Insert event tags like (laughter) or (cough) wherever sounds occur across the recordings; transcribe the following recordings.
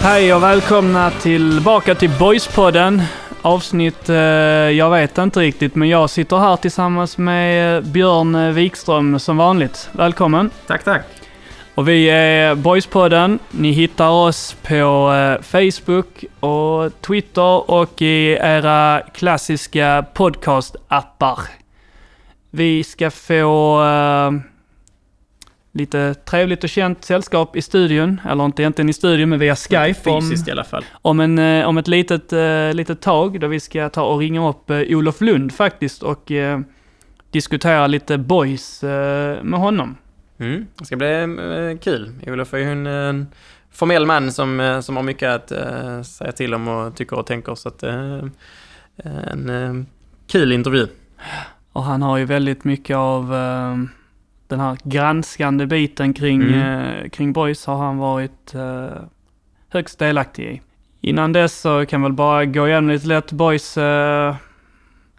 Hej och välkomna tillbaka till Boyspodden. Avsnitt, eh, jag vet inte riktigt, men jag sitter här tillsammans med Björn Wikström som vanligt. Välkommen! Tack, tack! Och vi är Boyspodden. Ni hittar oss på eh, Facebook och Twitter och i era klassiska podcast-appar. Vi ska få eh, lite trevligt och känt sällskap i studion. Eller inte egentligen i studion, men via Skype. Om, i alla fall. Om, en, eh, om ett litet, eh, litet tag då vi ska ta och ringa upp eh, Olof Lund faktiskt och eh, diskutera lite boys eh, med honom. Mm. Det ska bli eh, kul. Olof är ju en, en formell man som, som har mycket att eh, säga till om och tycker och tänker. Så att, en kul intervju. Och han har ju väldigt mycket av den här granskande biten kring, Mm. eh, kring boys har han varit eh, högst delaktig i. Innan dess så kan väl bara gå igenom lite lätt. Boys eh,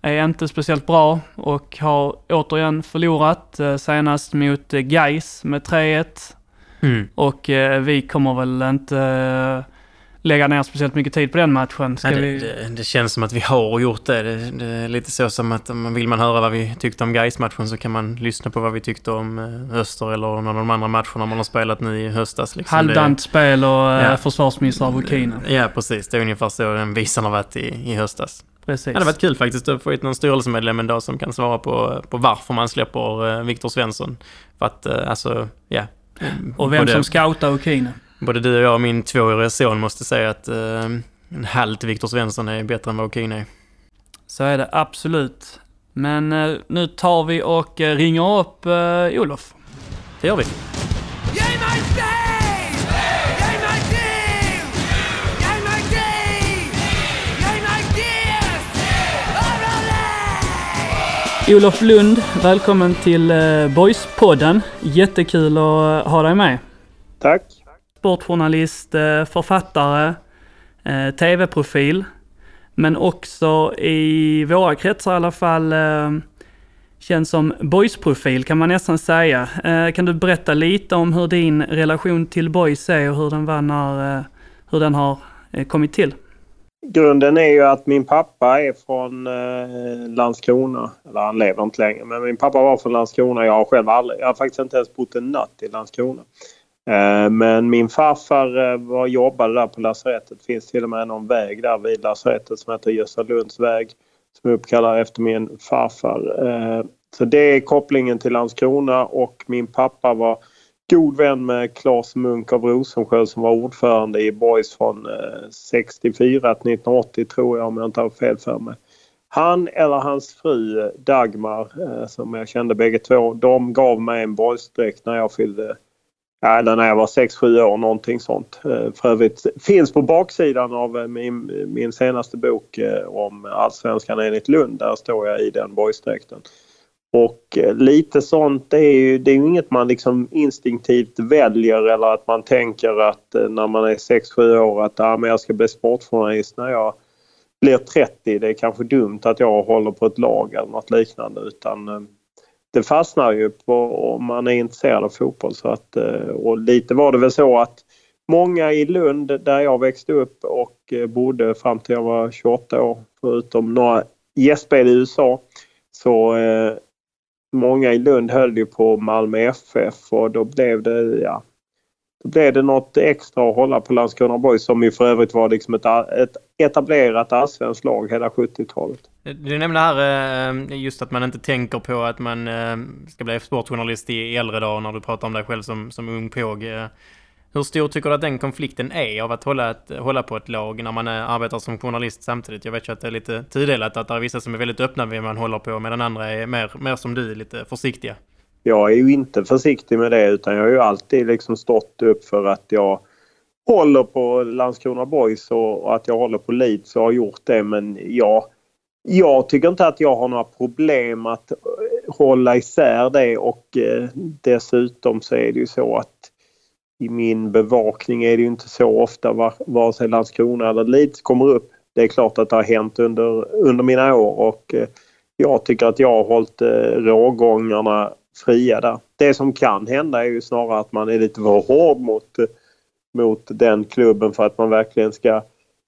är inte speciellt bra och har återigen förlorat. Eh, senast mot eh, Gais med 3-1. Mm. Och eh, vi kommer väl inte lägga ner speciellt mycket tid på den matchen. Ska Ja, det, vi... det, det känns som att vi har gjort det. det. Det är lite så som att om man vill man höra vad vi tyckte om Gais-matchen så kan man lyssna på vad vi tyckte om eh, Öster eller någon av de andra matcherna man har spelat nu i höstas. Liksom. Halvdant spel och eh, Ja. av. Det, ja, precis. Det är ungefär så den visan har varit i, i höstas. Precis. Det hade varit kul faktiskt att få hit någon styrelsemedlem en dag som kan svara på, på varför man släpper eh, Viktor Svensson. För att, alltså, ja. Och vem som scoutar Vukina. Både du och jag och min tvååriga son måste säga att eh, en halt Viktor Svensson är bättre än vad Okina är. Så är det absolut. Men eh, nu tar vi och eh, ringer upp eh, Olof. Det gör vi. Olof Lund, välkommen till eh, Boys-podden. Jättekul att eh, ha dig med. Tack. Sportjournalist, eh, författare, eh, tv-profil. Men också i våra kretsar i alla fall eh, känns som boys-profil kan man nästan säga. Kan du berätta lite om hur din relation till boys är och hur den, var när, hur den har kommit till? Grunden är ju att min pappa är från eh, Landskrona. Eller han lever inte längre. Men min pappa var från Landskrona. Jag har själv aldrig... Jag har faktiskt inte ens bott en natt i Landskrona. Eh, men min farfar eh, var, jobbade där på lasarettet. Det finns till och med någon väg där vid lasarettet som heter Gösta Lunds väg. Som är uppkallad efter min farfar. Eh, så det är kopplingen till Landskrona och min pappa var god vän med Claes Munk av Rosensjö som var ordförande i Boys från 64 till 1980 tror jag om jag inte har fel för mig. Han eller hans fru Dagmar som jag kände bägge två, de gav mig en boysdräkt när jag fyllde Ja, eller när jag var 6-7 år, någonting sånt. Eh, för övrigt finns på baksidan av eh, min, min senaste bok eh, om Allsvenskan enligt Lund. Där står jag i den boysdräkten. Och lite sånt, det är ju, det är ju inget man liksom instinktivt väljer eller att man tänker att när man är 6-7 år att ah, men jag ska bli sportjournalist när jag blir 30. Det är kanske dumt att jag håller på ett lag eller något liknande utan eh, det fastnar ju på om man är intresserad av fotboll. Så att, eh, och lite var det väl så att många i Lund där jag växte upp och eh, bodde fram till jag var 28 år förutom några gästspel i USA så eh, många i Lund höll ju på Malmö FF och då blev det ja, då blev det något extra att hålla på Landskrona Boys som ju för övrigt var liksom ett, ett etablerat allsvenskt lag hela 70-talet. Du nämnde här eh, just att man inte tänker på att man eh, ska bli sportjournalist i äldre dagar när du pratar om dig själv som, som ung påg. Eh, Hur stor tycker du att den konflikten är av att hålla, ett, hålla på ett lag när man arbetar som journalist samtidigt? Jag vet ju att det är lite tudelat, att det är vissa som är väldigt öppna med vad man håller på medan andra är mer, mer som du, lite försiktiga. Jag är ju inte försiktig med det utan jag har ju alltid liksom stått upp för att jag håller på Landskrona Boys och, att jag håller på Leeds och har gjort det men jag, jag tycker inte att jag har några problem att eh, hålla isär det och eh, dessutom så är det ju så att i min bevakning är det ju inte så ofta var, vare sig Landskrona eller Leeds kommer upp. Det är klart att det har hänt under, under mina år och eh, jag tycker att jag har hållit eh, rågångarna fria där. Det som kan hända är ju snarare att man är lite för hård mot, eh, mot den klubben för att man verkligen ska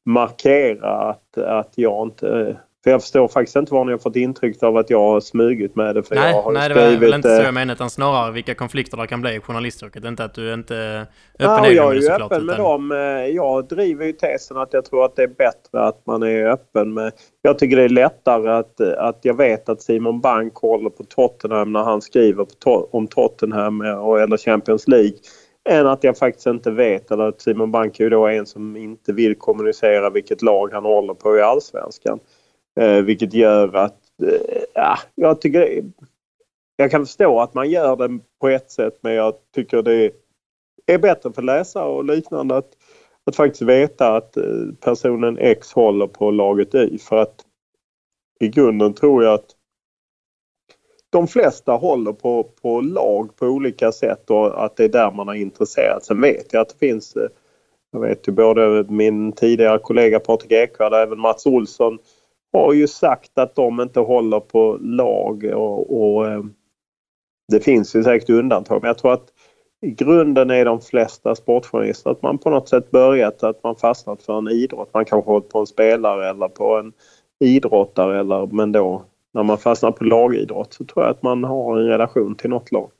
markera att, att jag inte... För jag förstår faktiskt inte var ni har fått intryck av att jag har smugit med det. För jag Nej, har ju nej det var väl inte så eh, jag menade, utan snarare vilka konflikter det kan bli i journalistyrket. Inte att du inte är öppen är jag är ju såklart, öppen med utan- dem. Eh, Jag driver ju tesen att jag tror att det är bättre att man är öppen med... Jag tycker det är lättare att, eh, att jag vet att Simon Bank håller på Tottenham när han skriver to- om Tottenham eh, och- eller Champions League. Än att jag faktiskt inte vet, eller att Simon Bank är ju då en som inte vill kommunicera vilket lag han håller på i Allsvenskan. Eh, vilket gör att, eh, ja, jag tycker jag kan förstå att man gör det på ett sätt men jag tycker det är bättre för läsare och liknande att, att faktiskt veta att eh, personen X håller på laget Y. För att i grunden tror jag att de flesta håller på, på lag på olika sätt och att det är där man har intresserat. Sen vet jag att det finns, eh, jag vet ju både min tidigare kollega Patrik Ekwall och även Mats Olsson har ju sagt att de inte håller på lag och, och eh, det finns ju säkert undantag men jag tror att i grunden är de flesta sportjournalister att man på något sätt börjat att man fastnat för en idrott. Man kanske hållit på en spelare eller på en idrottare eller men då när man fastnar på lagidrott så tror jag att man har en relation till något lag.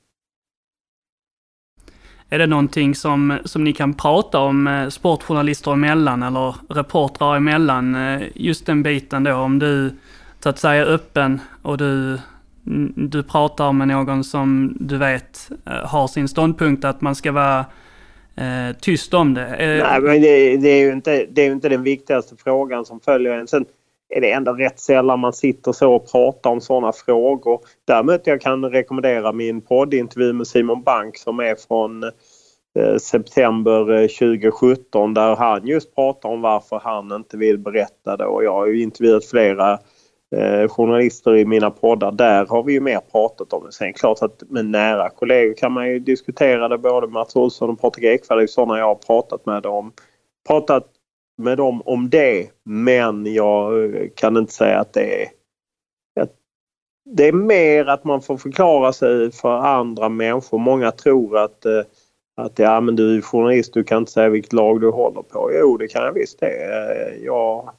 Är det någonting som, som ni kan prata om eh, sportjournalister emellan eller reportrar emellan? eh, Just den biten då, om du så att säga är öppen och du, du pratar med någon som du vet eh, har sin ståndpunkt att man ska vara eh, tyst om det. Nej, men det, det, är ju inte, det är inte den viktigaste frågan som följer en. Sen är det ändå rätt sällan man sitter så och pratar om sådana frågor. Däremot jag kan rekommendera min poddintervju med Simon Bank som är från eh, september eh, 2017 där han just pratar om varför han inte vill berätta det. Och jag har ju intervjuat flera eh, journalister i mina poddar. Där har vi ju mer pratat om det. Sen klart att med nära kollegor kan man ju diskutera det. Både Mats Olsson och Patrik Ekwall är ju sådana jag har pratat med dem. Pratat med dem om det. Men jag eh, kan inte säga att det är att det är mer att man får förklara sig för andra människor. Många tror att, eh, att ja, men du är journalist, du kan inte säga vilket lag du håller på. Jo, det kan jag visst det. Eh, jag,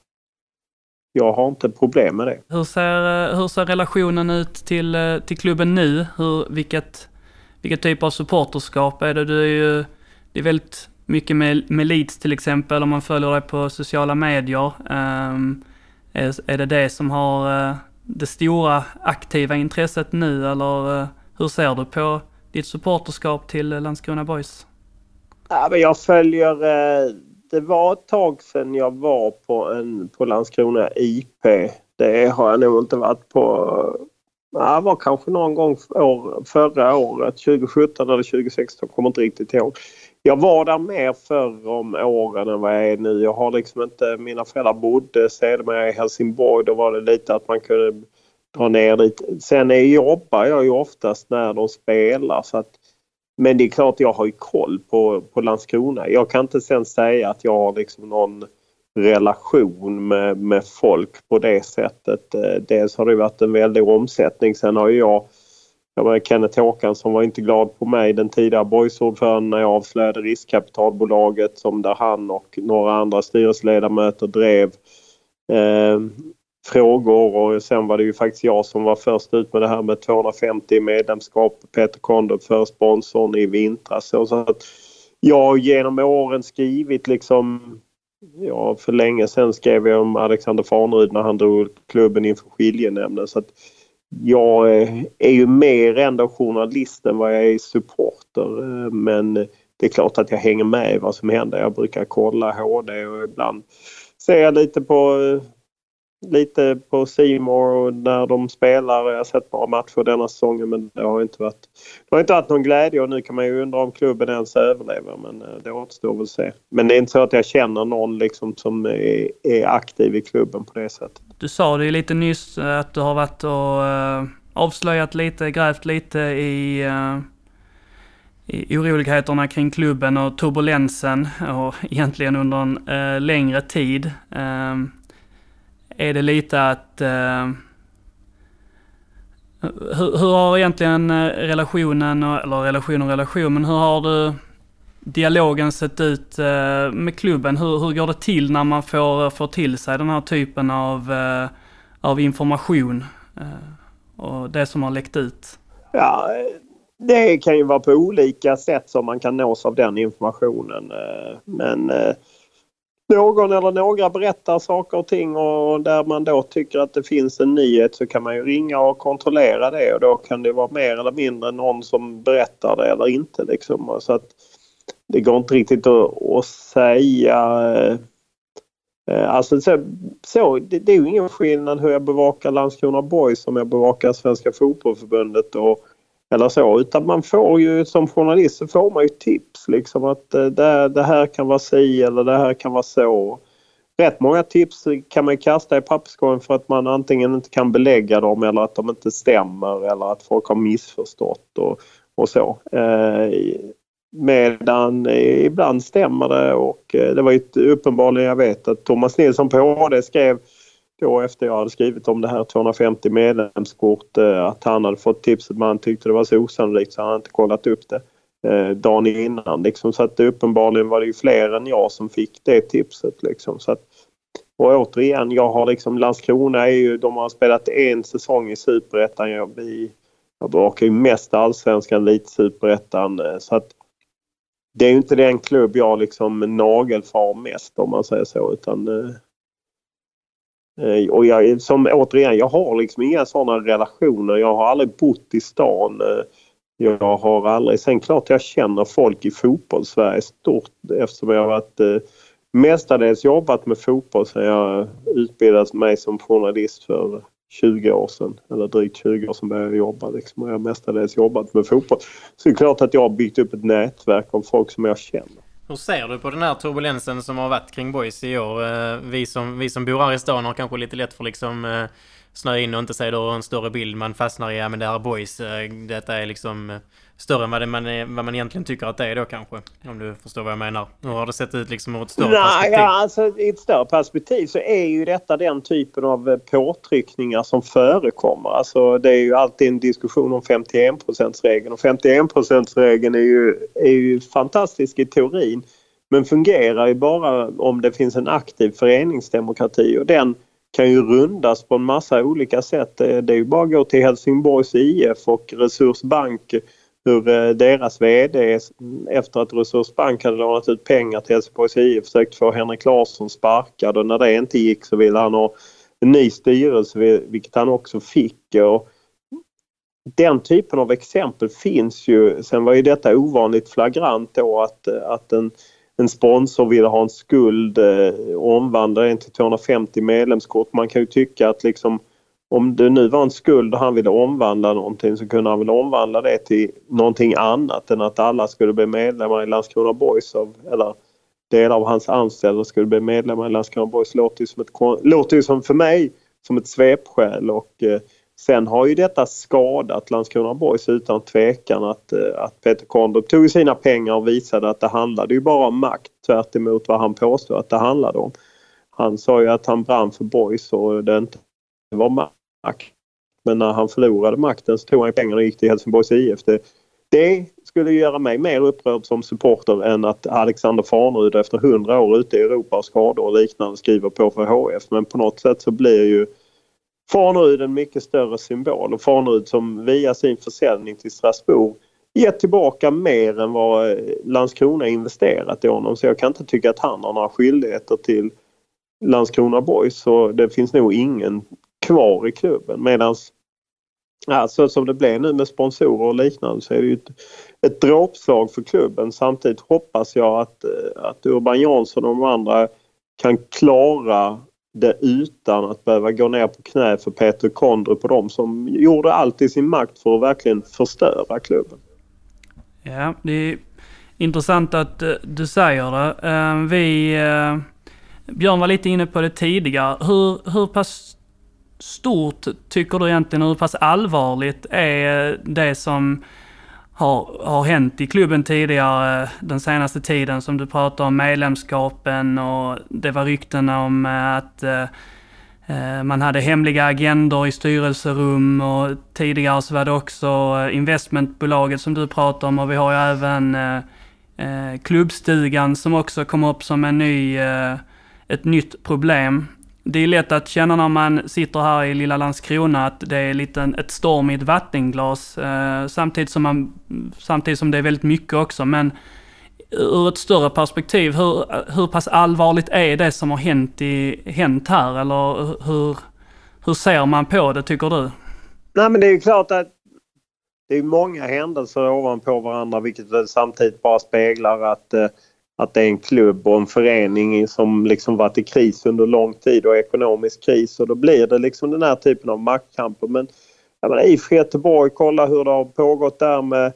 jag har inte problem med det. Hur ser, hur ser relationen ut till, till klubben nu? Hur, vilket, vilket typ av supporterskap är det? Du är ju, det är väldigt mycket med, med Leeds till exempel om man följer dig på sociala medier. Um, är, är det det som har uh, det stora aktiva intresset nu eller uh, hur ser du på ditt supporterskap till Landskrona Boys? Ja, men jag följer... Eh, det var ett tag sedan jag var på, en, på Landskrona IP. Det har jag nog inte varit på... Ja, det var kanske någon gång år, förra året, 2017 eller 2016, kommer inte riktigt ihåg. Jag var där mer förr om åren än vad jag är nu. Jag har liksom inte... Mina föräldrar bodde sedermera i Helsingborg. Då var det lite att man kunde dra ner dit. Sen är, jobbar jag ju oftast när de spelar så att men det är klart jag har ju koll på, på Landskrona. Jag kan inte sen säga att jag har liksom någon relation med, med folk på det sättet. Eh, dels har det varit en väldig omsättning. Sen har ju jag, jag var Kenneth Håkansson var inte glad på mig, den tidigare boysordföranden när jag avslöjade riskkapitalbolaget som där han och några andra styrelseledamöter drev eh, frågor och sen var det ju faktiskt jag som var först ut med det här med 250 medlemskap. Peter Kondo för sponsorn i vintras. Så så att jag har genom åren skrivit liksom Ja, för länge sedan skrev jag om Alexander Farnerud när han drog klubben inför skiljenämnden. Så att jag eh, är ju mer ändå journalist än vad jag är supporter. Eh, men det är klart att jag hänger med i vad som händer. Jag brukar kolla HD och ibland ser jag lite på eh, lite på Simor och när de spelar. Jag har sett några matcher denna säsongen men det har inte varit, det har inte varit någon glädje och nu kan man ju undra om klubben ens överlever men eh, det återstår väl att se. Men det är inte så att jag känner någon liksom som är, är aktiv i klubben på det sättet. Du sa det ju lite nyss eh, att du har varit och eh, avslöjat lite, grävt lite i, i oroligheterna kring klubben och turbulensen och (laughs) egentligen under en eh, längre tid. Eh, är det lite att... Eh, hur, hur har egentligen eh, relationen, eller relation och relation, men hur har du... dialogen sett ut eh, med klubben? Hur, hur går det till när man får, eh, får till sig den här typen av, eh, av information? Eh, och det som har läckt ut? Ja, det kan ju vara på olika sätt som man kan nås av den informationen. eh, Men eh, någon eller några berättar saker och ting och där man då tycker att det finns en nyhet så kan man ju ringa och kontrollera det och då kan det vara mer eller mindre någon som berättar det eller inte. Liksom. Så att det går inte riktigt att, att säga. Eh, eh, alltså så, så, det, det är ju ingen skillnad hur jag bevakar Landskrona Boys som jag bevakar Svenska Fotbollförbundet och eller så utan man får ju som journalist så får man ju tips liksom att eh, det, det här kan vara si eller det här kan vara så. Rätt många tips kan man kasta i papperskorgen för att man antingen inte kan belägga dem eller att de inte stämmer eller att folk har missförstått och, och så. Eh, medan eh, ibland stämmer det och eh, det var ju uppenbarligen, jag vet att Thomas Nilsson på HD skrev då efter jag hade skrivit om det här 250 medlemskort eh, att han hade fått tipset men han tyckte det var så osannolikt så han hade inte kollat upp det eh, dagen innan. Liksom, så att det uppenbarligen var det ju fler än jag som fick det tipset. Liksom, så att, och återigen, jag har liksom Landskrona är ju, de har spelat en säsong i Superettan. Jag, vi, jag bevakar ju mest allsvenskan, lite Superettan. Eh, så att det är ju inte den klubb jag liksom nagelfar mest om man säger så utan Eh, och jag, som återigen, jag har liksom inga sådana relationer. Jag har aldrig bott i stan. Eh, jag har aldrig... Sen klart jag känner folk i fotbollssverige stort eftersom jag har varit eh, mestadels jobbat med fotboll sen jag utbildade mig som journalist för 20 år sedan. Eller drygt 20 år sedan började jag jobba. Liksom. Och jag har mestadels jobbat med fotboll. Så det är klart att jag har byggt upp ett nätverk av folk som jag känner. Hur ser du på den här turbulensen som har varit kring Boys i år? Eh, vi som, vi som bor här i stan har kanske lite lätt för liksom eh, snöa in och inte se då en större bild. Man fastnar i, ja men det här är Boys. eh, Detta är liksom eh, större än vad, man, vad man egentligen tycker att det är då kanske. Om du förstår vad jag menar. Hur har det sett ut liksom ur ett större Nej, perspektiv? ja, alltså, I ett större perspektiv så är ju detta den typen av eh, påtryckningar som förekommer. Alltså, det är ju alltid en diskussion om 51 regeln och 51 regeln är ju, är ju fantastisk i teorin men fungerar ju bara om det finns en aktiv föreningsdemokrati och den kan ju rundas på en massa olika sätt. Eh, det är ju bara att gå till Helsingborgs IF och Resursbank hur eh, deras VD efter att Resursbank hade lånat ut pengar till Helsingborgs IF försökte få Henrik Larsson sparkad och när det inte gick så ville han ha en ny styrelse vilket han också fick. Och den typen av exempel finns ju. Sen var ju detta ovanligt flagrant då att, eh, att en, en sponsor ville ha en skuld eh, och omvandla den till 250 medlemskort. Man kan ju tycka att liksom om det nu var en skuld och han ville omvandla någonting så kunde han väl omvandla det till någonting annat än att alla skulle bli medlemmar i Landskrona Boys av, eller delar av hans anställda skulle bli medlemmar i Landskrona Boys. Låter ju som, ett, låter ju som för mig som ett svepskäl och eh, sen har ju detta skadat Landskrona Boys utan tvekan att, eh, att Peter Kondrup tog sina pengar och visade att det handlade ju bara om makt tvärt emot vad han påstod att det handlade om. Han sa ju att han brann för Boys och det inte var makt. Men när han förlorade makten så tog han pengarna och gick till Helsingborgs IF. Det, det skulle göra mig mer upprörd som supporter än att Alexander Farnerud efter 100 år ute i Europa och skador och liknande skriver på för HF. Men på något sätt så blir ju Farnerud en mycket större symbol och Farnerud som via sin försäljning till Strasbourg gett tillbaka mer än vad eh, Landskrona investerat i honom. Så jag kan inte tycka att han har några skyldigheter till Landskrona Boys så det finns nog ingen kvar i klubben medan ja, så som det blev nu med sponsorer och liknande så är det ju ett, ett dråpslag för klubben. Samtidigt hoppas jag att, eh, att Urban Jansson och de andra kan klara det utan att behöva gå ner på knä för Peter Kondrup och de som gjorde allt i sin makt för att verkligen förstöra klubben. Ja, det är intressant att eh, du säger det. Eh, vi... Eh, Björn var lite inne på det tidigare. Hur, hur pass stort tycker du egentligen, hur pass allvarligt är det som har, har hänt i klubben tidigare den senaste tiden som du pratar om medlemskapen och det var rykten om eh, att eh, eh, man hade hemliga agendor i styrelserum och tidigare så var det också eh, investmentbolaget som du pratar om och vi har ju även eh, klubbstugan som också kom upp som en ny, eh, ett nytt problem. Det är lätt att känna när man sitter här i lilla Landskrona att det är lite ett storm i ett vattenglas. Eh, samtidigt, som man, samtidigt som det är väldigt mycket också. Men ur ett större perspektiv, hur, hur pass allvarligt är det som har hänt, i, hänt här? Eller hur, hur ser man på det tycker du? Nej men det är ju klart att det är många händelser ovanpå varandra vilket väl samtidigt bara speglar att, eh, att det är en klubb och en förening som liksom varit i kris under lång tid och ekonomisk kris och då blir det liksom den här typen av maktkamper. Men jag menar, IFK Göteborg, kolla hur det har pågått där med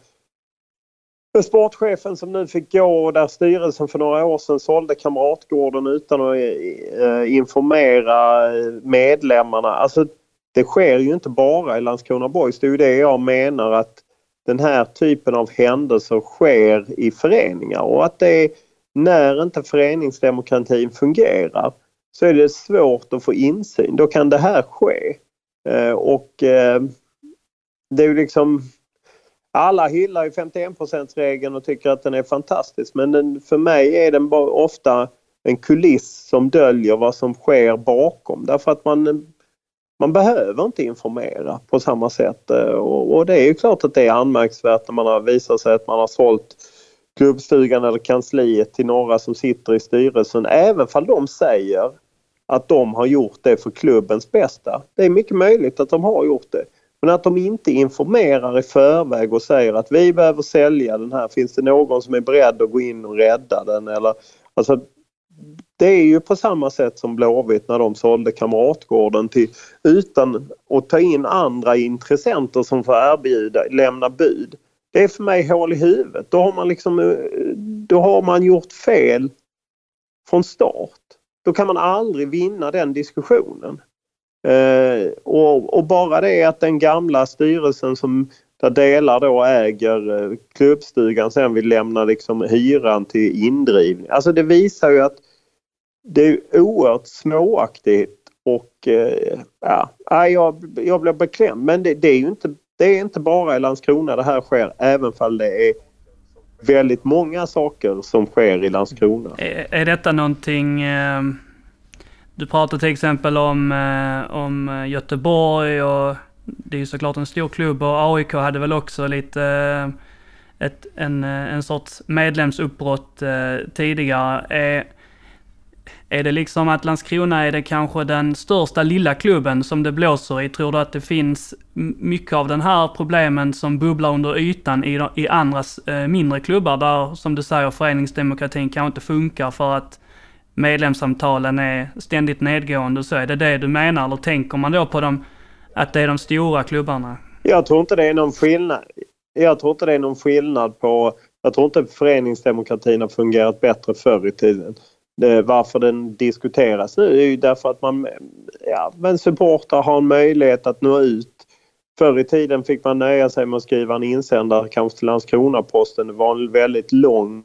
med sportchefen som nu fick gå och där styrelsen för några år sedan sålde Kamratgården utan att eh, informera eh, medlemmarna. Alltså det sker ju inte bara i Landskrona Boys. Det är ju det jag menar att den här typen av händelser sker i föreningar och att det är när inte föreningsdemokratin fungerar så är det svårt att få insyn. Då kan det här ske. Eh, och eh, det är ju liksom alla hyllar ju 51% regeln och tycker att den är fantastisk men den, för mig är den bara ofta en kuliss som döljer vad som sker bakom därför att man, man behöver inte informera på samma sätt eh, och, och det är ju klart att det är anmärkningsvärt när man har visat sig att man har sålt klubbstugan eller kansliet till några som sitter i styrelsen även fall de säger att de har gjort det för klubbens bästa. Det är mycket möjligt att de har gjort det. Men att de inte informerar i förväg och säger att vi behöver sälja den här. Finns det någon som är beredd att gå in och rädda den? Eller, alltså, det är ju på samma sätt som Blåvitt när de sålde Kamratgården till, utan att ta in andra intressenter som får erbjuda, lämna bud. Det är för mig hål i huvudet. Då har man, liksom, eh, då har man gjort fel från start. Då kan man aldrig vinna den diskussionen. Eh, och, och, bara det att den gamla styrelsen som där delar då äger eh, klubbstugan sen vill lämna liksom hyran till indrivning. Alltså det visar ju att det är oerhört småaktigt och eh, ja, jag, jag blir beklämd. Men det, det, är ju inte, det är inte bara i Landskrona det här sker även fall det är väldigt många saker som sker i Landskrona. Är, är detta någonting eh du pratar till exempel om, eh, om Göteborg och det är ju såklart en stor klubb och AIK hade väl också lite eh, ett, en, eh, en sorts medlemsuppbrott eh, tidigare. Är, är det liksom att Landskrona är det kanske den största lilla klubben som det blåser i? Tror du att det finns mycket av den här problemen som bubblar under ytan i, i andra eh, mindre klubbar där, som du säger, föreningsdemokratin kanske inte funkar för att medlemssamtalen är ständigt nedgående så är det det du menar? Eller tänker man då på dem, att det är de stora klubbarna? Jag tror inte det är någon skillnad. Jag tror inte det är någon skillnad på... Jag tror inte föreningsdemokratin har fungerat bättre förr i tiden. Eh, varför den diskuteras nu är ju därför att man, ja, men supportrar har en möjlighet att nå ut. Förr i tiden fick man nöja sig med att skriva en insändare kanske till Landskrona-Posten. Det var en väldigt lång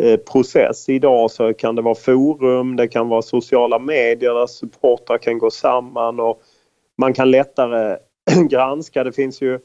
eh, process. Idag så kan det vara forum, det kan vara sociala medier där supportrar kan gå samman och man kan lättare (clears throat) granska. Det finns ju,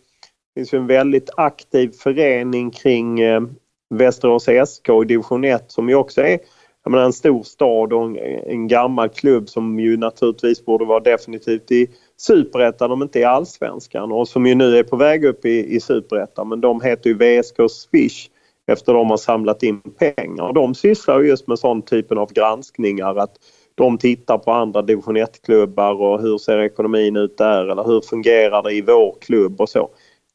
finns ju en väldigt aktiv förening kring eh, Västerås SK i division 1 som ju också är jag menar, en stor stad och en, en, gammal klubb som ju naturligtvis borde vara definitivt i superettan om inte i allsvenskan och som ju nu är på väg upp i, i superettan men de heter ju VSK Swish efter de har samlat in pengar. Och de sysslar just med sån typen av granskningar att de tittar på andra division 1-klubbar och hur ser ekonomin ut där eller hur fungerar det i vår klubb och så.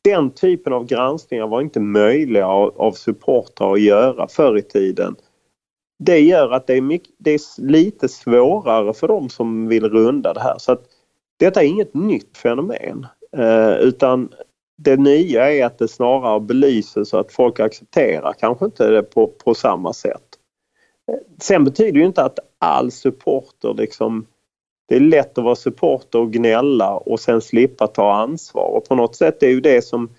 Den typen av granskningar var inte möjliga av, av supportrar att göra förr i tiden. Det gör att det är, mycket, det är lite svårare för dem som vill runda det här. Så att Detta är inget nytt fenomen eh, utan det nya är att det snarare belyses så att folk accepterar kanske inte det på, på samma sätt. Eh, sen betyder ju inte att all supporter liksom det är lätt att vara supporter och gnälla och sen slippa ta ansvar och på något sätt är ju det som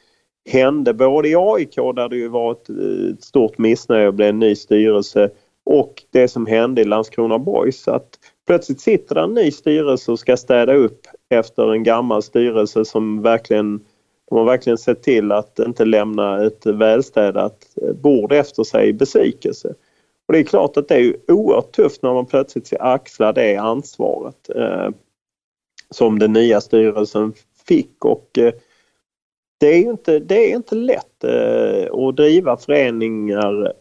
hände både i AIK där det ju var ett, eh, ett stort missnöje och blev en ny styrelse och det som hände i Landskrona Boys. Att plötsligt sitter det en ny styrelse och ska städa upp efter en gammal styrelse som verkligen de har verkligen sett till att inte lämna ett välstädat bord efter sig i besvikelse. Och det är klart att det är oerhört tufft när man plötsligt ska axla det ansvaret eh, som den nya styrelsen fick och eh, det är ju inte, det är inte lätt eh, att driva föreningar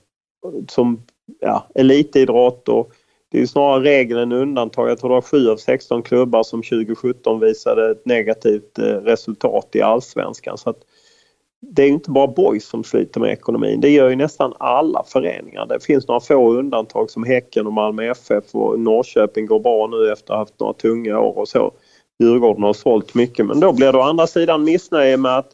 som ja, elitidrott och det är snarare regel än undantag. Jag tror det var 7 av 16 klubbar som 2017 visade ett negativt eh, resultat i allsvenskan. Så att det är inte bara boys som sliter med ekonomin. Det gör ju nästan alla föreningar. Det finns några få undantag som Häcken och Malmö FF och Norrköping går bra nu efter att ha haft några tunga år och så. Djurgården har sålt mycket men då blir det å andra sidan missnöje med att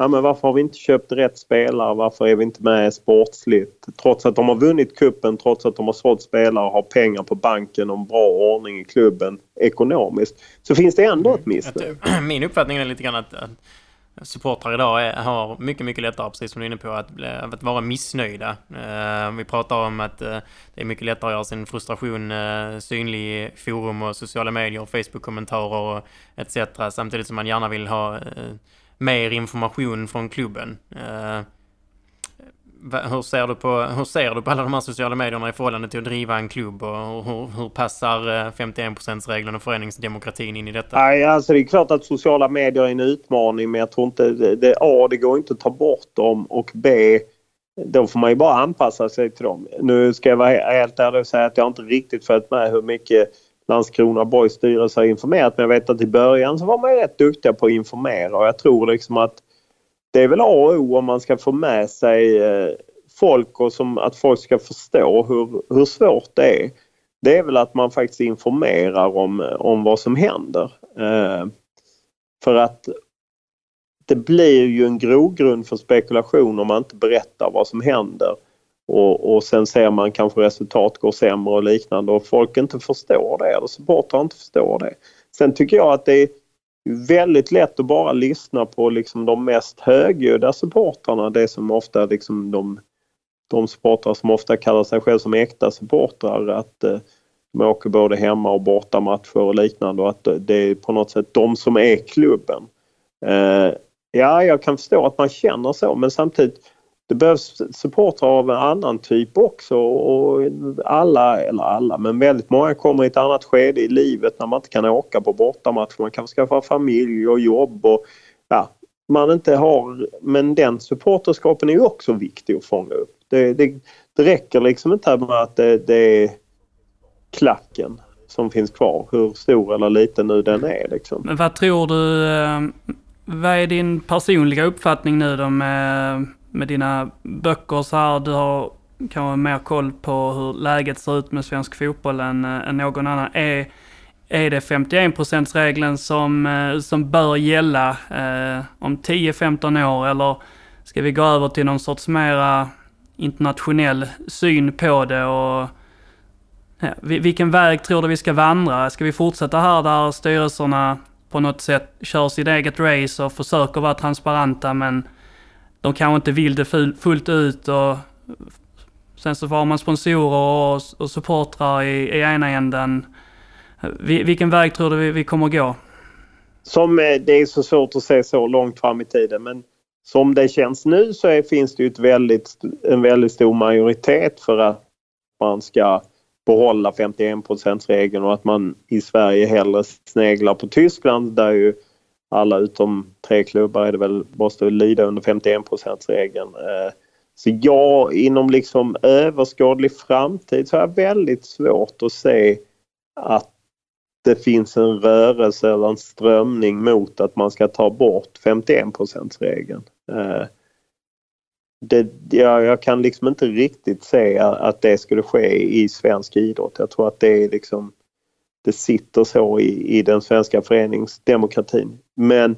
ja, men varför har vi inte köpt rätt spelare? Varför är vi inte med sportsligt? Trots att de har vunnit kuppen, trots att de har sålt spelare och har pengar på banken och en bra ordning i klubben ekonomiskt så finns det ändå ett missnöje. Mm. Eh, (clears throat) min uppfattning är lite grann att, att supportrar idag är, har mycket, mycket lättare, precis som du är inne på, att, att vara missnöjda. Eh, vi pratar om att eh, det är mycket lättare att göra sin frustration synlig i forum och sociala medier, Facebook-kommentarer och etc. Samtidigt som man gärna vill ha mer information från klubben. Eh, hur, ser du på, hur ser du på alla de här sociala medierna i förhållande till att driva en klubb och hur, hur passar eh, 51%-regeln och föreningsdemokratin in i detta? Nej, alltså det är klart att sociala medier är en utmaning men jag tror inte det, det, A, det går inte att ta bort dem och B, då får man ju bara anpassa sig till dem. Nu ska jag vara helt ärlig och säga att jag inte riktigt följt med hur mycket Landskrona borgs styrelse har informerat men jag vet att i början så var man rätt duktiga på att informera och jag tror liksom att det är väl A och O om man ska få med sig eh, folk och som, att folk ska förstå hur, hur svårt det är. Det är väl att man faktiskt informerar om, eh, om vad som händer. Eh, för att det blir ju en grogrund för spekulation om man inte berättar vad som händer. Och, och sen ser man kanske resultat går sämre och liknande och folk inte förstår det eller supportrar inte förstår det. Sen tycker jag att det är väldigt lätt att bara lyssna på liksom de mest högljudda supportrarna. Det som ofta liksom de, de supportrar som ofta kallar sig själva som äkta supportrar. Att eh, de åker både hemma och bortamatcher och liknande och att det är på något sätt de som är klubben. Eh, ja, jag kan förstå att man känner så men samtidigt det behövs supportrar av en annan typ också och alla, eller alla, men väldigt många kommer i ett annat skede i livet när man inte kan åka på bortamatcher. Man kanske skaffa familj och jobb och ja, man inte har, men den supporterskapen är ju också viktig att fånga upp. Det, det, det räcker liksom inte med att det, det, är klacken som finns kvar, hur stor eller liten nu den är. Liksom. Men vad tror du, eh, vad är din personliga uppfattning nu då med med dina böcker så här, du har kanske mer koll på hur läget ser ut med svensk fotboll än, eh, än någon annan. Är, är det 51 regeln som, eh, som bör gälla eh, om 10-15 år eller ska vi gå över till någon sorts mera internationell syn på det och ja, vilken väg tror du vi ska vandra? Ska vi fortsätta här där styrelserna på något sätt kör sitt eget race och försöker vara transparenta men de kanske inte vill det fullt ut och sen så har man sponsorer och, och supportrar i, i ena änden. Vilken väg tror du vi, vi kommer gå? Som, eh, det är så svårt att se så långt fram i tiden men som det känns nu så är, finns det ju ett väldigt, en väldigt stor majoritet för att man ska behålla 51 regeln och att man i Sverige hellre sneglar på Tyskland där ju alla utom tre klubbar är det väl, måste lida under 51% regeln. Eh, så jag inom liksom överskådlig framtid så har jag väldigt svårt att se att det finns en rörelse eller en strömning mot att man ska ta bort 51% regeln. Eh, det, jag, jag kan liksom inte riktigt se att det skulle ske i svensk idrott. Jag tror att det är liksom det sitter så i, i den svenska föreningsdemokratin. Men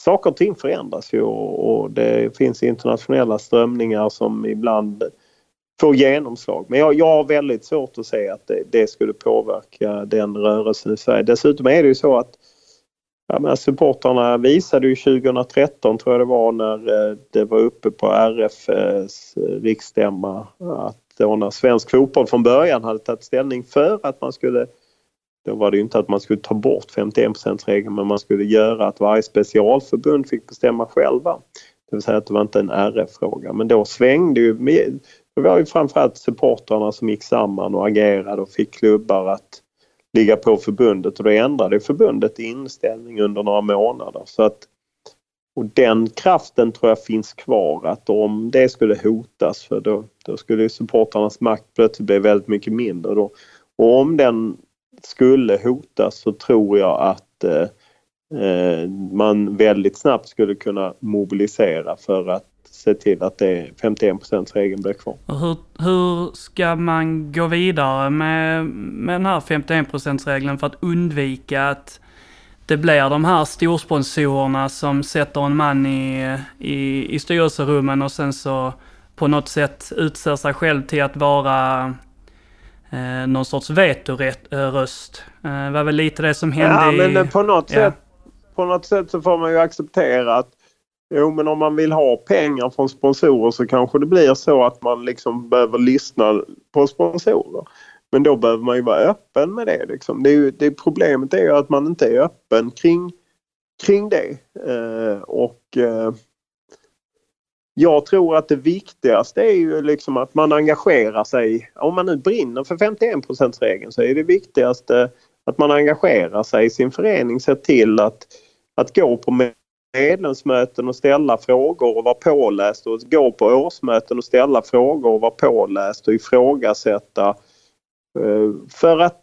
saker och ting förändras ju och, och det finns internationella strömningar som ibland får genomslag. Men jag, jag har väldigt svårt att se att det, det, skulle påverka den rörelsen i Sverige. Dessutom är det ju så att ja, men supportrarna visade ju 2013 tror jag det var när eh, det var uppe på RFs riksstämma att då när svensk fotboll från början hade tagit ställning för att man skulle då var det ju inte att man skulle ta bort 51 regeln men man skulle göra att varje specialförbund fick bestämma själva. Det vill säga att det var inte en RF-fråga. Men då svängde ju, det var ju framförallt supportrarna som gick samman och agerade och fick klubbar att ligga på förbundet och då ändrade förbundet inställning under några månader. Så att, och den kraften tror jag finns kvar att om det skulle hotas för då, då skulle supportrarnas makt plötsligt bli väldigt mycket mindre. Då. Och om den skulle hotas så tror jag att eh, eh, man väldigt snabbt skulle kunna mobilisera för att se till att det 51 regeln blir kvar. Och hur, hur ska man gå vidare med, med den här 51 regeln för att undvika att det blir de här storsponsorerna som sätter en man i, i, i styrelserummen och sen så på något sätt utser sig själv till att vara eh, någon sorts vetoröst. Eh, var väl lite det som hände ja, i... men på något, ja. sätt, på något sätt så får man ju acceptera att Jo, men om man vill ha pengar från sponsorer så kanske det blir så att man liksom behöver lyssna på sponsorer. Men då behöver man ju vara öppen med det. Liksom. det, är ju, det problemet är ju att man inte är öppen kring, kring det. Eh, och eh, jag tror att det viktigaste är ju liksom att man engagerar sig. Om man nu brinner för 51% regeln så är det viktigaste att man engagerar sig i sin förening, ser till att, att gå på medlemsmöten och ställa frågor och vara påläst och gå på årsmöten och ställa frågor och vara påläst och ifrågasätta. Eh, för att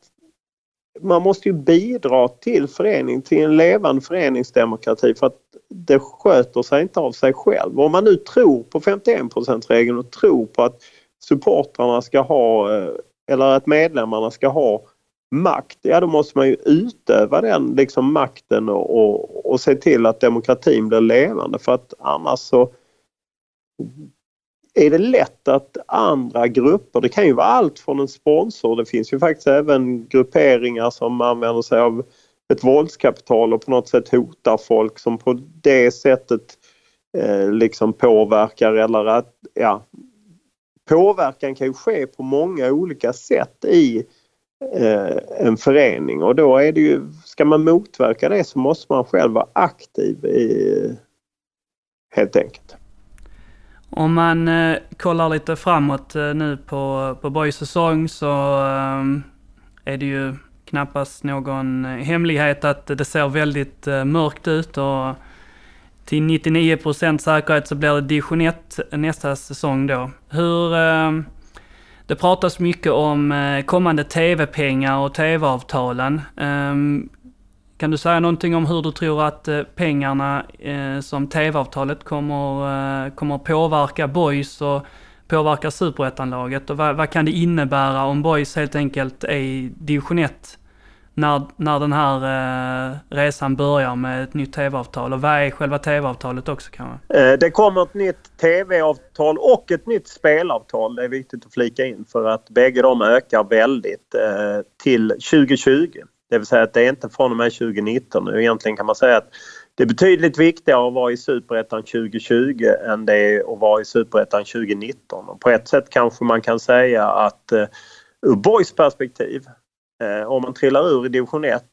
man måste ju bidra till förening, till en levande föreningsdemokrati för att det sköter sig inte av sig själv. Om man nu tror på 51 regeln och tror på att supportrarna ska ha eh, eller att medlemmarna ska ha makt, ja då måste man ju utöva den liksom makten och, och, och se till att demokratin blir levande för att annars så är det lätt att andra grupper, det kan ju vara allt från en sponsor, det finns ju faktiskt även grupperingar som använder sig av ett våldskapital och på något sätt hotar folk som på det sättet eh, liksom påverkar eller att, ja, påverkan kan ju ske på många olika sätt i Eh, en förening och då är det ju, ska man motverka det så måste man själv vara aktiv i, helt enkelt. Om man eh, kollar lite framåt eh, nu på, på Borgs säsong så eh, är det ju knappast någon eh, hemlighet att det ser väldigt eh, mörkt ut och till 99% säkerhet så blir det division 1 nästa säsong då. Hur eh, det pratas mycket om kommande tv-pengar och tv-avtalen. Ehm, kan du säga någonting om hur du tror att pengarna som tv-avtalet kommer, kommer påverka Boys och påverka superettanlaget? Och vad, vad, kan det innebära om Boys helt enkelt är i division 1 när, när den här eh, resan börjar med ett nytt tv-avtal? Och vad är själva tv-avtalet också kanske? Eh, det kommer ett nytt tv-avtal och ett nytt spelavtal. Det är viktigt att flika in för att bägge de ökar väldigt eh, till 2020. Det vill säga att det är inte från och med 2019. Nu egentligen kan man säga att det är betydligt viktigare att vara i Superettan 2020 än det är att vara i Superettan 2019. Och på ett sätt kanske man kan säga att eh, ur Boys perspektiv eh, om man trillar ur i division 1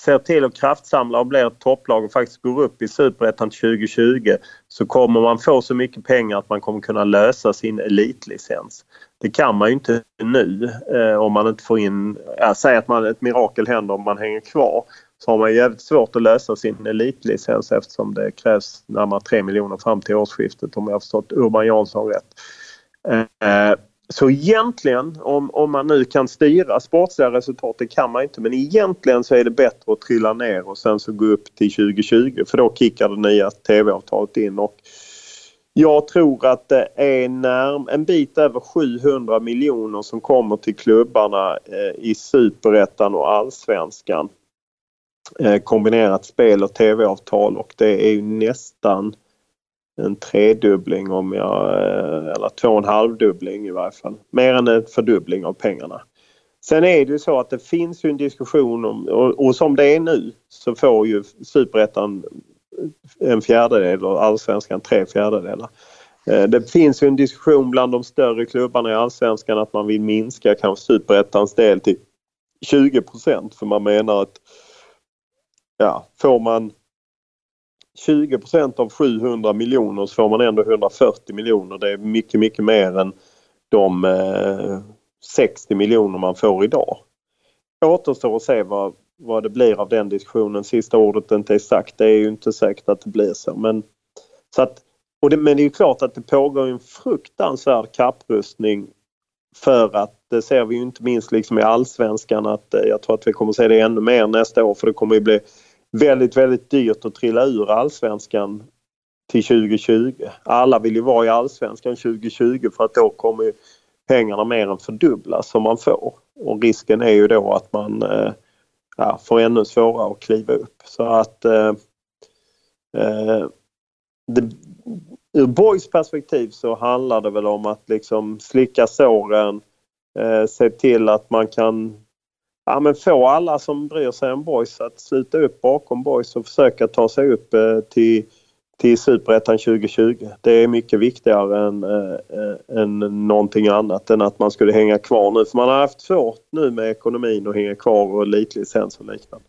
ser till att kraftsamla och blir ett topplag och faktiskt går upp i Superettan 2020 så kommer man få så mycket pengar att man kommer kunna lösa sin elitlicens. Det kan man ju inte nu eh, om man inte får in, ja, säg att man, ett mirakel händer om man hänger kvar så har man jävligt svårt att lösa sin elitlicens eftersom det krävs närmare 3 miljoner fram till årsskiftet om jag har förstått Urban Jansson rätt. Eh, så egentligen, om, om man nu kan styra sportsliga resultat, det kan man inte, men egentligen så är det bättre att trilla ner och sen så gå upp till 2020 för då kickar det nya tv-avtalet in. Och jag tror att det är när, en bit över 700 miljoner som kommer till klubbarna eh, i superettan och allsvenskan. Eh, kombinerat spel och tv-avtal och det är ju nästan en tredubbling om jag, eh, eller två och en halvdubbling i varje fall. Mer än en fördubbling av pengarna. Sen är det ju så att det finns ju en diskussion om, och, och som det är nu så får ju superettan en fjärdedel och allsvenskan tre fjärdedelar. Eh, det finns ju en diskussion bland de större klubbarna i allsvenskan att man vill minska kanske superettans del till 20 för man menar att ja, får man 20 av 700 miljoner så får man ändå 140 miljoner. Det är mycket, mycket mer än de eh, 60 miljoner man får idag. Återstår att se vad, vad det blir av den diskussionen. Sista ordet inte är sagt. Det är ju inte säkert att det blir så. Men, så att, och det, men det är ju klart att det pågår en fruktansvärd kapprustning för att det ser vi ju inte minst liksom i allsvenskan att eh, jag tror att vi kommer se det ännu mer nästa år för det kommer ju bli väldigt, väldigt dyrt att trilla ur allsvenskan till 2020. Alla vill ju vara i allsvenskan 2020 för att då kommer pengarna mer än fördubblas som man får. Och risken är ju då att man eh, ja, får ännu svårare att kliva upp. Så att eh, eh, det, ur Boys perspektiv så handlar det väl om att liksom slicka såren, eh, se till att man kan ja, men få alla som bryr sig om Boys att sluta upp bakom Boys och försöka ta sig upp eh, till, till Superettan 2020. Det är mycket viktigare än, äh, än någonting annat än att man skulle hänga kvar nu. För man har haft svårt nu med ekonomin och hänga kvar och elitlicens och liknande.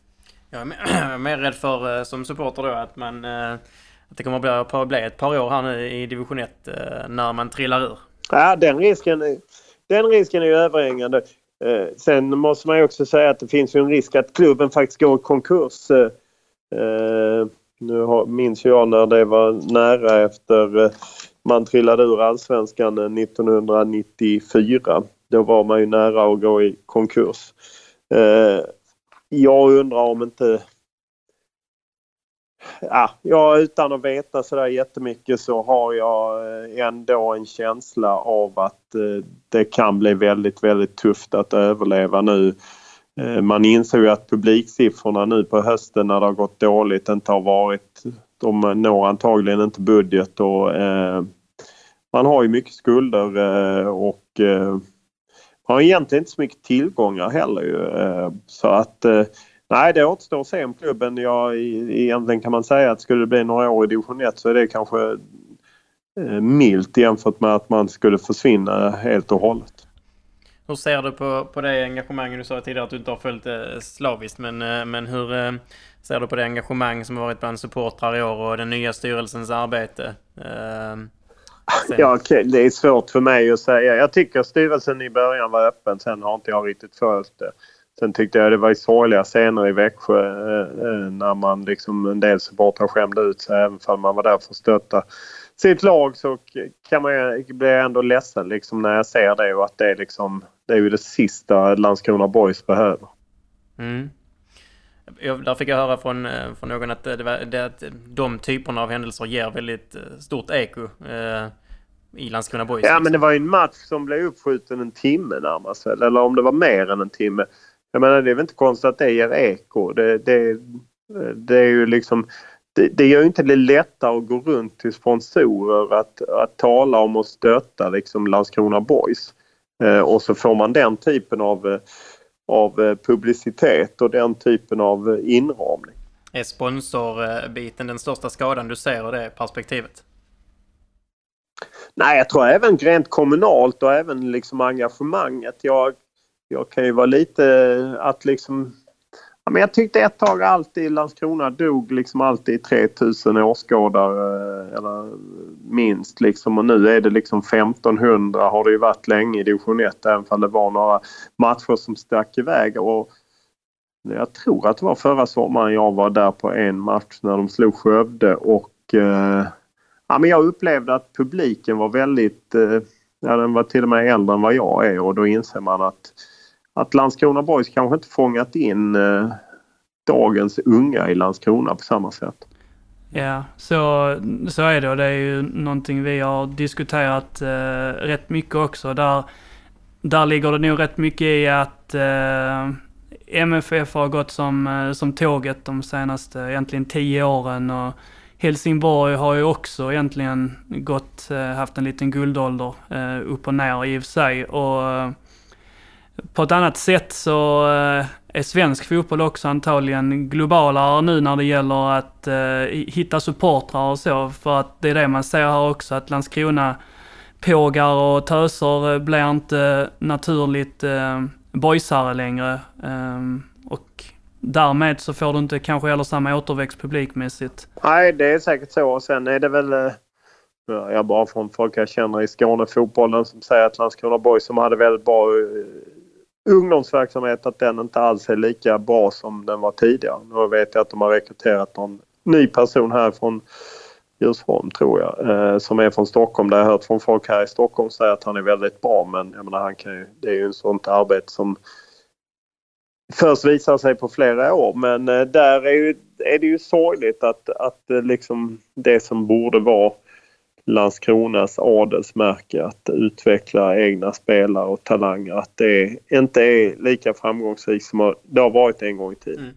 Jag är mer, (clears throat) rädd för som supporter då att man att det kommer att bli, bli ett par år här nu i division 1 när man trillar ur. Ja, den risken, den risken är ju överhängande. Eh, sen måste man ju också säga att det finns ju en risk att klubben faktiskt går i konkurs. Eh, eh, nu minns jag när det var nära efter man trillade ur allsvenskan 1994. Då var man ju nära att gå i konkurs. Jag undrar om inte ja, ja, utan att veta sådär jättemycket så har jag eh, ändå en känsla av att eh, det kan bli väldigt, väldigt tufft att överleva nu. Eh, man inser ju att publiksiffrorna nu på hösten när det har gått dåligt inte har varit... De når antagligen inte budget och man har ju mycket skulder och man har egentligen inte så mycket tillgångar heller ju. Så att Nej, det återstår att se om klubben. Ja, egentligen kan man säga att skulle det bli några år i division 1 så är det kanske eh, milt jämfört med att man skulle försvinna helt och hållet. Hur ser du på, på det engagemanget? Du sa tidigare att du inte har följt det slaviskt men, eh, men hur eh, ser du på det engagemang som har varit bland supportrar i år och den nya styrelsens arbete? Sen. Ja, okay. det är svårt för mig att säga. Jag tycker styrelsen i början var öppen. Sen har inte jag riktigt följt det. Sen tyckte jag det var sorgliga scener i Växjö eh, eh, när man liksom en del supportrar skämde ut sig även om man var där för att stötta sitt lag så kan man bli ändå ledsen liksom när jag ser det och att det är liksom det är ju det sista Landskrona Boys behöver. Mm. Jag, där fick jag höra från, eh, från någon att, det var, det, att de typerna av händelser ger väldigt stort eko eh, i Landskrona Boys. Ja liksom. men det var ju en match som blev uppskjuten en timme närmast Eller om det var mer än en timme. Jag menar det är väl inte konstigt att det ger eko. Det, det, det är ju liksom det, det gör inte det lättare att gå runt till sponsorer att, att tala om och stötta liksom Landskrona Boys. Eh, och så får man den typen av, av publicitet och den typen av inramning. Är sponsorbiten den största skadan du ser i det perspektivet? Nej, jag tror även rent kommunalt och även liksom engagemanget. Jag jag kan ju vara lite att liksom... Ja, men jag tyckte ett tag alltid Landskrona dog liksom alltid 3000 åskådare eh, eller minst liksom och nu är det liksom 1500 har det ju varit länge i division 1 även om det var några matcher som stack iväg. Och jag tror att det var förra sommaren jag var där på en match när de slog Skövde och eh, ja, men jag upplevde att publiken var väldigt eh, ja, den var till och med äldre än vad jag är och då inser man att att Landskrona Boys kanske inte fångat in eh, dagens unga i Landskrona på samma sätt. Ja, så, så är det och det är ju någonting vi har diskuterat eh, rätt mycket också. Där, där ligger det nog rätt mycket i att eh, MFF har gått som, eh, som tåget de senaste egentligen tio åren och Helsingborg har ju också egentligen gått, eh, haft en liten guldålder eh, upp och ner i och för sig. Och eh, på ett annat sätt så eh, är svensk fotboll också antagligen globalare nu när det gäller att eh, hitta supportrar och så. För att det är det man ser här också, att Landskrona pågar och töser eh, blir inte naturligt boysare längre. Och därmed så får du inte kanske heller samma återväxt publikmässigt. Nej, det är säkert så. Och sen är det väl... Jag bara från folk jag känner i Skånefotbollen som säger att Landskrona Boys som hade väldigt bra ungdomsverksamhet att den inte alls är lika bra som den var tidigare. Nu vet jag att de har rekryterat någon ny person här från Djursholm tror jag. Eh, som är från Stockholm. Där jag har hört från folk här i Stockholm säga att han är väldigt bra. Men jag menar, han kan ju, det är ju ett sånt arbete som först visar sig på flera år. Men eh, där är, ju, är det ju sorgligt att, att eh, liksom det som borde vara Landskronas adelsmärke att utveckla egna spelare och talanger. Att det inte är lika framgångsrikt som det har varit en gång i tiden. Mm.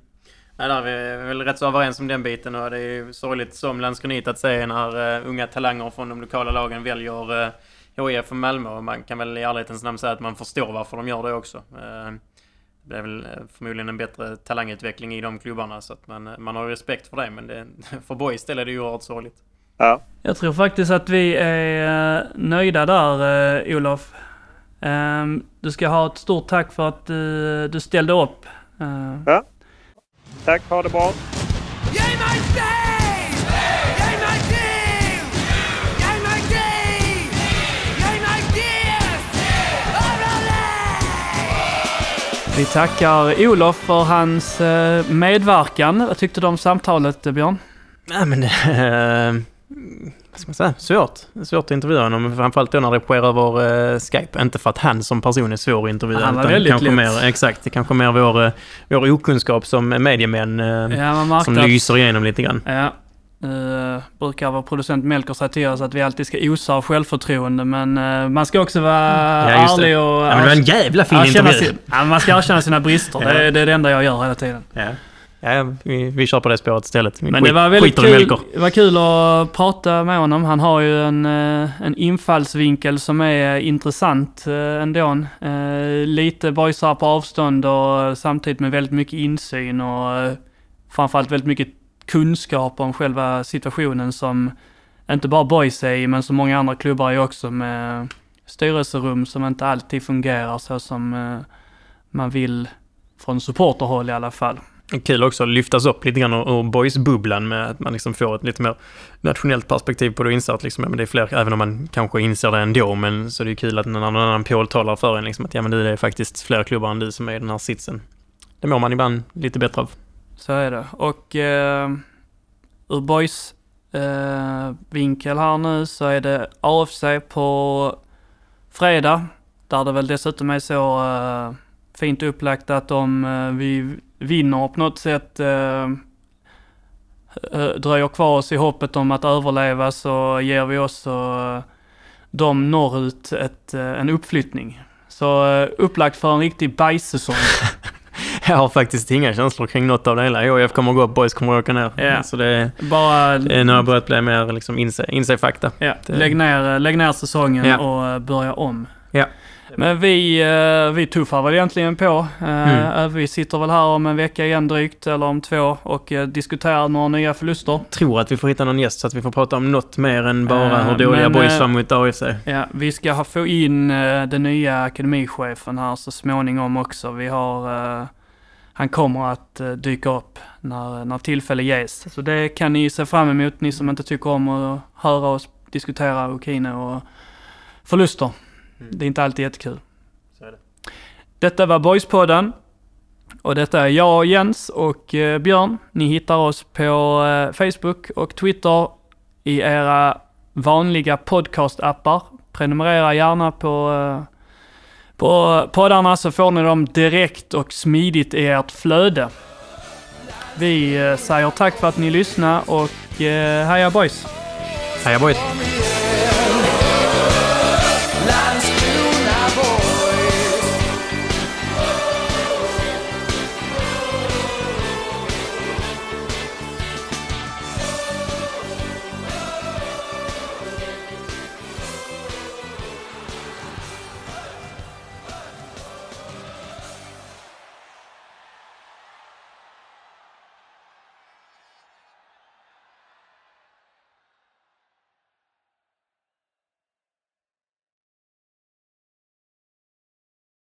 Nej, där är vi väl rätt så överens om den biten och det är ju sorgligt som Landskronit att se när uh, unga talanger från de lokala lagen väljer eh, uh, HIF och Malmö och man kan väl i ärlighetens namn säga att man förstår varför de gör det också. Uh, det är väl förmodligen en bättre talangutveckling i de klubbarna så att man, man har respekt för det men det, (laughs) för Bois del är det ju oerhört sorgligt. Ja. Jag tror faktiskt att vi är eh, nöjda där, eh, Olof. Ehm, Du ska ha ett stort tack för att du, du ställde upp. Eh, Tack, ha det bra. Vi tackar Olof för hans eh, medverkan. Vad tyckte du om samtalet, eh, Björn? Nej men (laughs) eh, vad ska man säga? Svårt. Svårt att intervjua honom. Framförallt då när det sker över eh, Skype. Inte för att han som person är svår att intervjua. Han var väldigt kanske lätt. mer, Exakt. Det kanske mer vår, eh, vår okunskap som mediemän eh, Ja, som lyser igenom lite grann. Ja. Nu brukar vår producent Melker säga till oss att vi alltid ska osa av självförtroende, men eh, man ska också vara Ja, det. ärlig och... Ja, men det var en jävla fin intervju. sin, ja, man ska erkänna sina brister. Det, det är det enda jag gör hela tiden. Ja. Vi, vi kör på det spåret istället. Vi Men skit- det var väldigt kul, det var kul att prata med honom. Han har ju en, eh, en infallsvinkel som är intressant eh, ändå. Eh, Lite boysar på avstånd och samtidigt med väldigt mycket insyn och framförallt väldigt mycket kunskap om själva situationen som inte bara boys är i, men som många andra klubbar är också med styrelserum som inte alltid fungerar så som man vill från supporterhåll i alla fall. Kul också att lyftas upp lite grann ur boys-bubblan med att man liksom får ett lite mer nationellt perspektiv på det och inser att liksom, ja, men det är fler, även om man kanske inser det ändå, men så är det ju kul att någon annan påtalar för en liksom att ja men du, det är faktiskt fler klubbar än du som är i den här sitsen. Det mår man ibland lite bättre av. Så är det. Och eh, ur boys eh, vinkel här nu så är det AFC på fredag. Där det väl dessutom är så eh, fint upplagt att om eh, vi vinner på något sätt eh, eh, dröjer kvar oss i hoppet om att överleva så ger vi också dem norrut ett, en uppflyttning. Så upplagt för en riktig bajssäsong. (laughs) Jag har faktiskt inga känslor kring något av det hela. HIF kommer gå upp, boys kommer åka ner. Ja. Så det, Bara det är har jag börjat bli mer liksom inse, inse fakta. Ja, Det- lägg, ner, lägg ner säsongen Ja. och börja om. Ja. Men vi, eh, vi tuffar väl egentligen på. Eh, Mm. eh, Vi sitter väl här om en vecka igen drygt, eller om två, och diskuterar några nya förluster. Tror att vi får hitta någon gäst så att vi får prata om något mer än bara hur dåliga boys var mot AFC. Ja, vi ska ha, få in den nya akademichefen här så småningom också. Vi har, han kommer att dyka upp när, när tillfälle ges. Så det kan ni se fram emot, ni som inte tycker om att höra oss diskutera Okine och förluster. Det är inte alltid jättekul. Så är det. Detta var Boyspodden. Och detta är jag, Jens och eh, Björn. Ni hittar oss på eh, Facebook och Twitter i era vanliga podcastappar. Prenumerera gärna på, eh, på poddarna så får ni dem direkt och smidigt i ert flöde. Vi eh, säger tack för att ni lyssnade och eh, heja boys! Heja boys!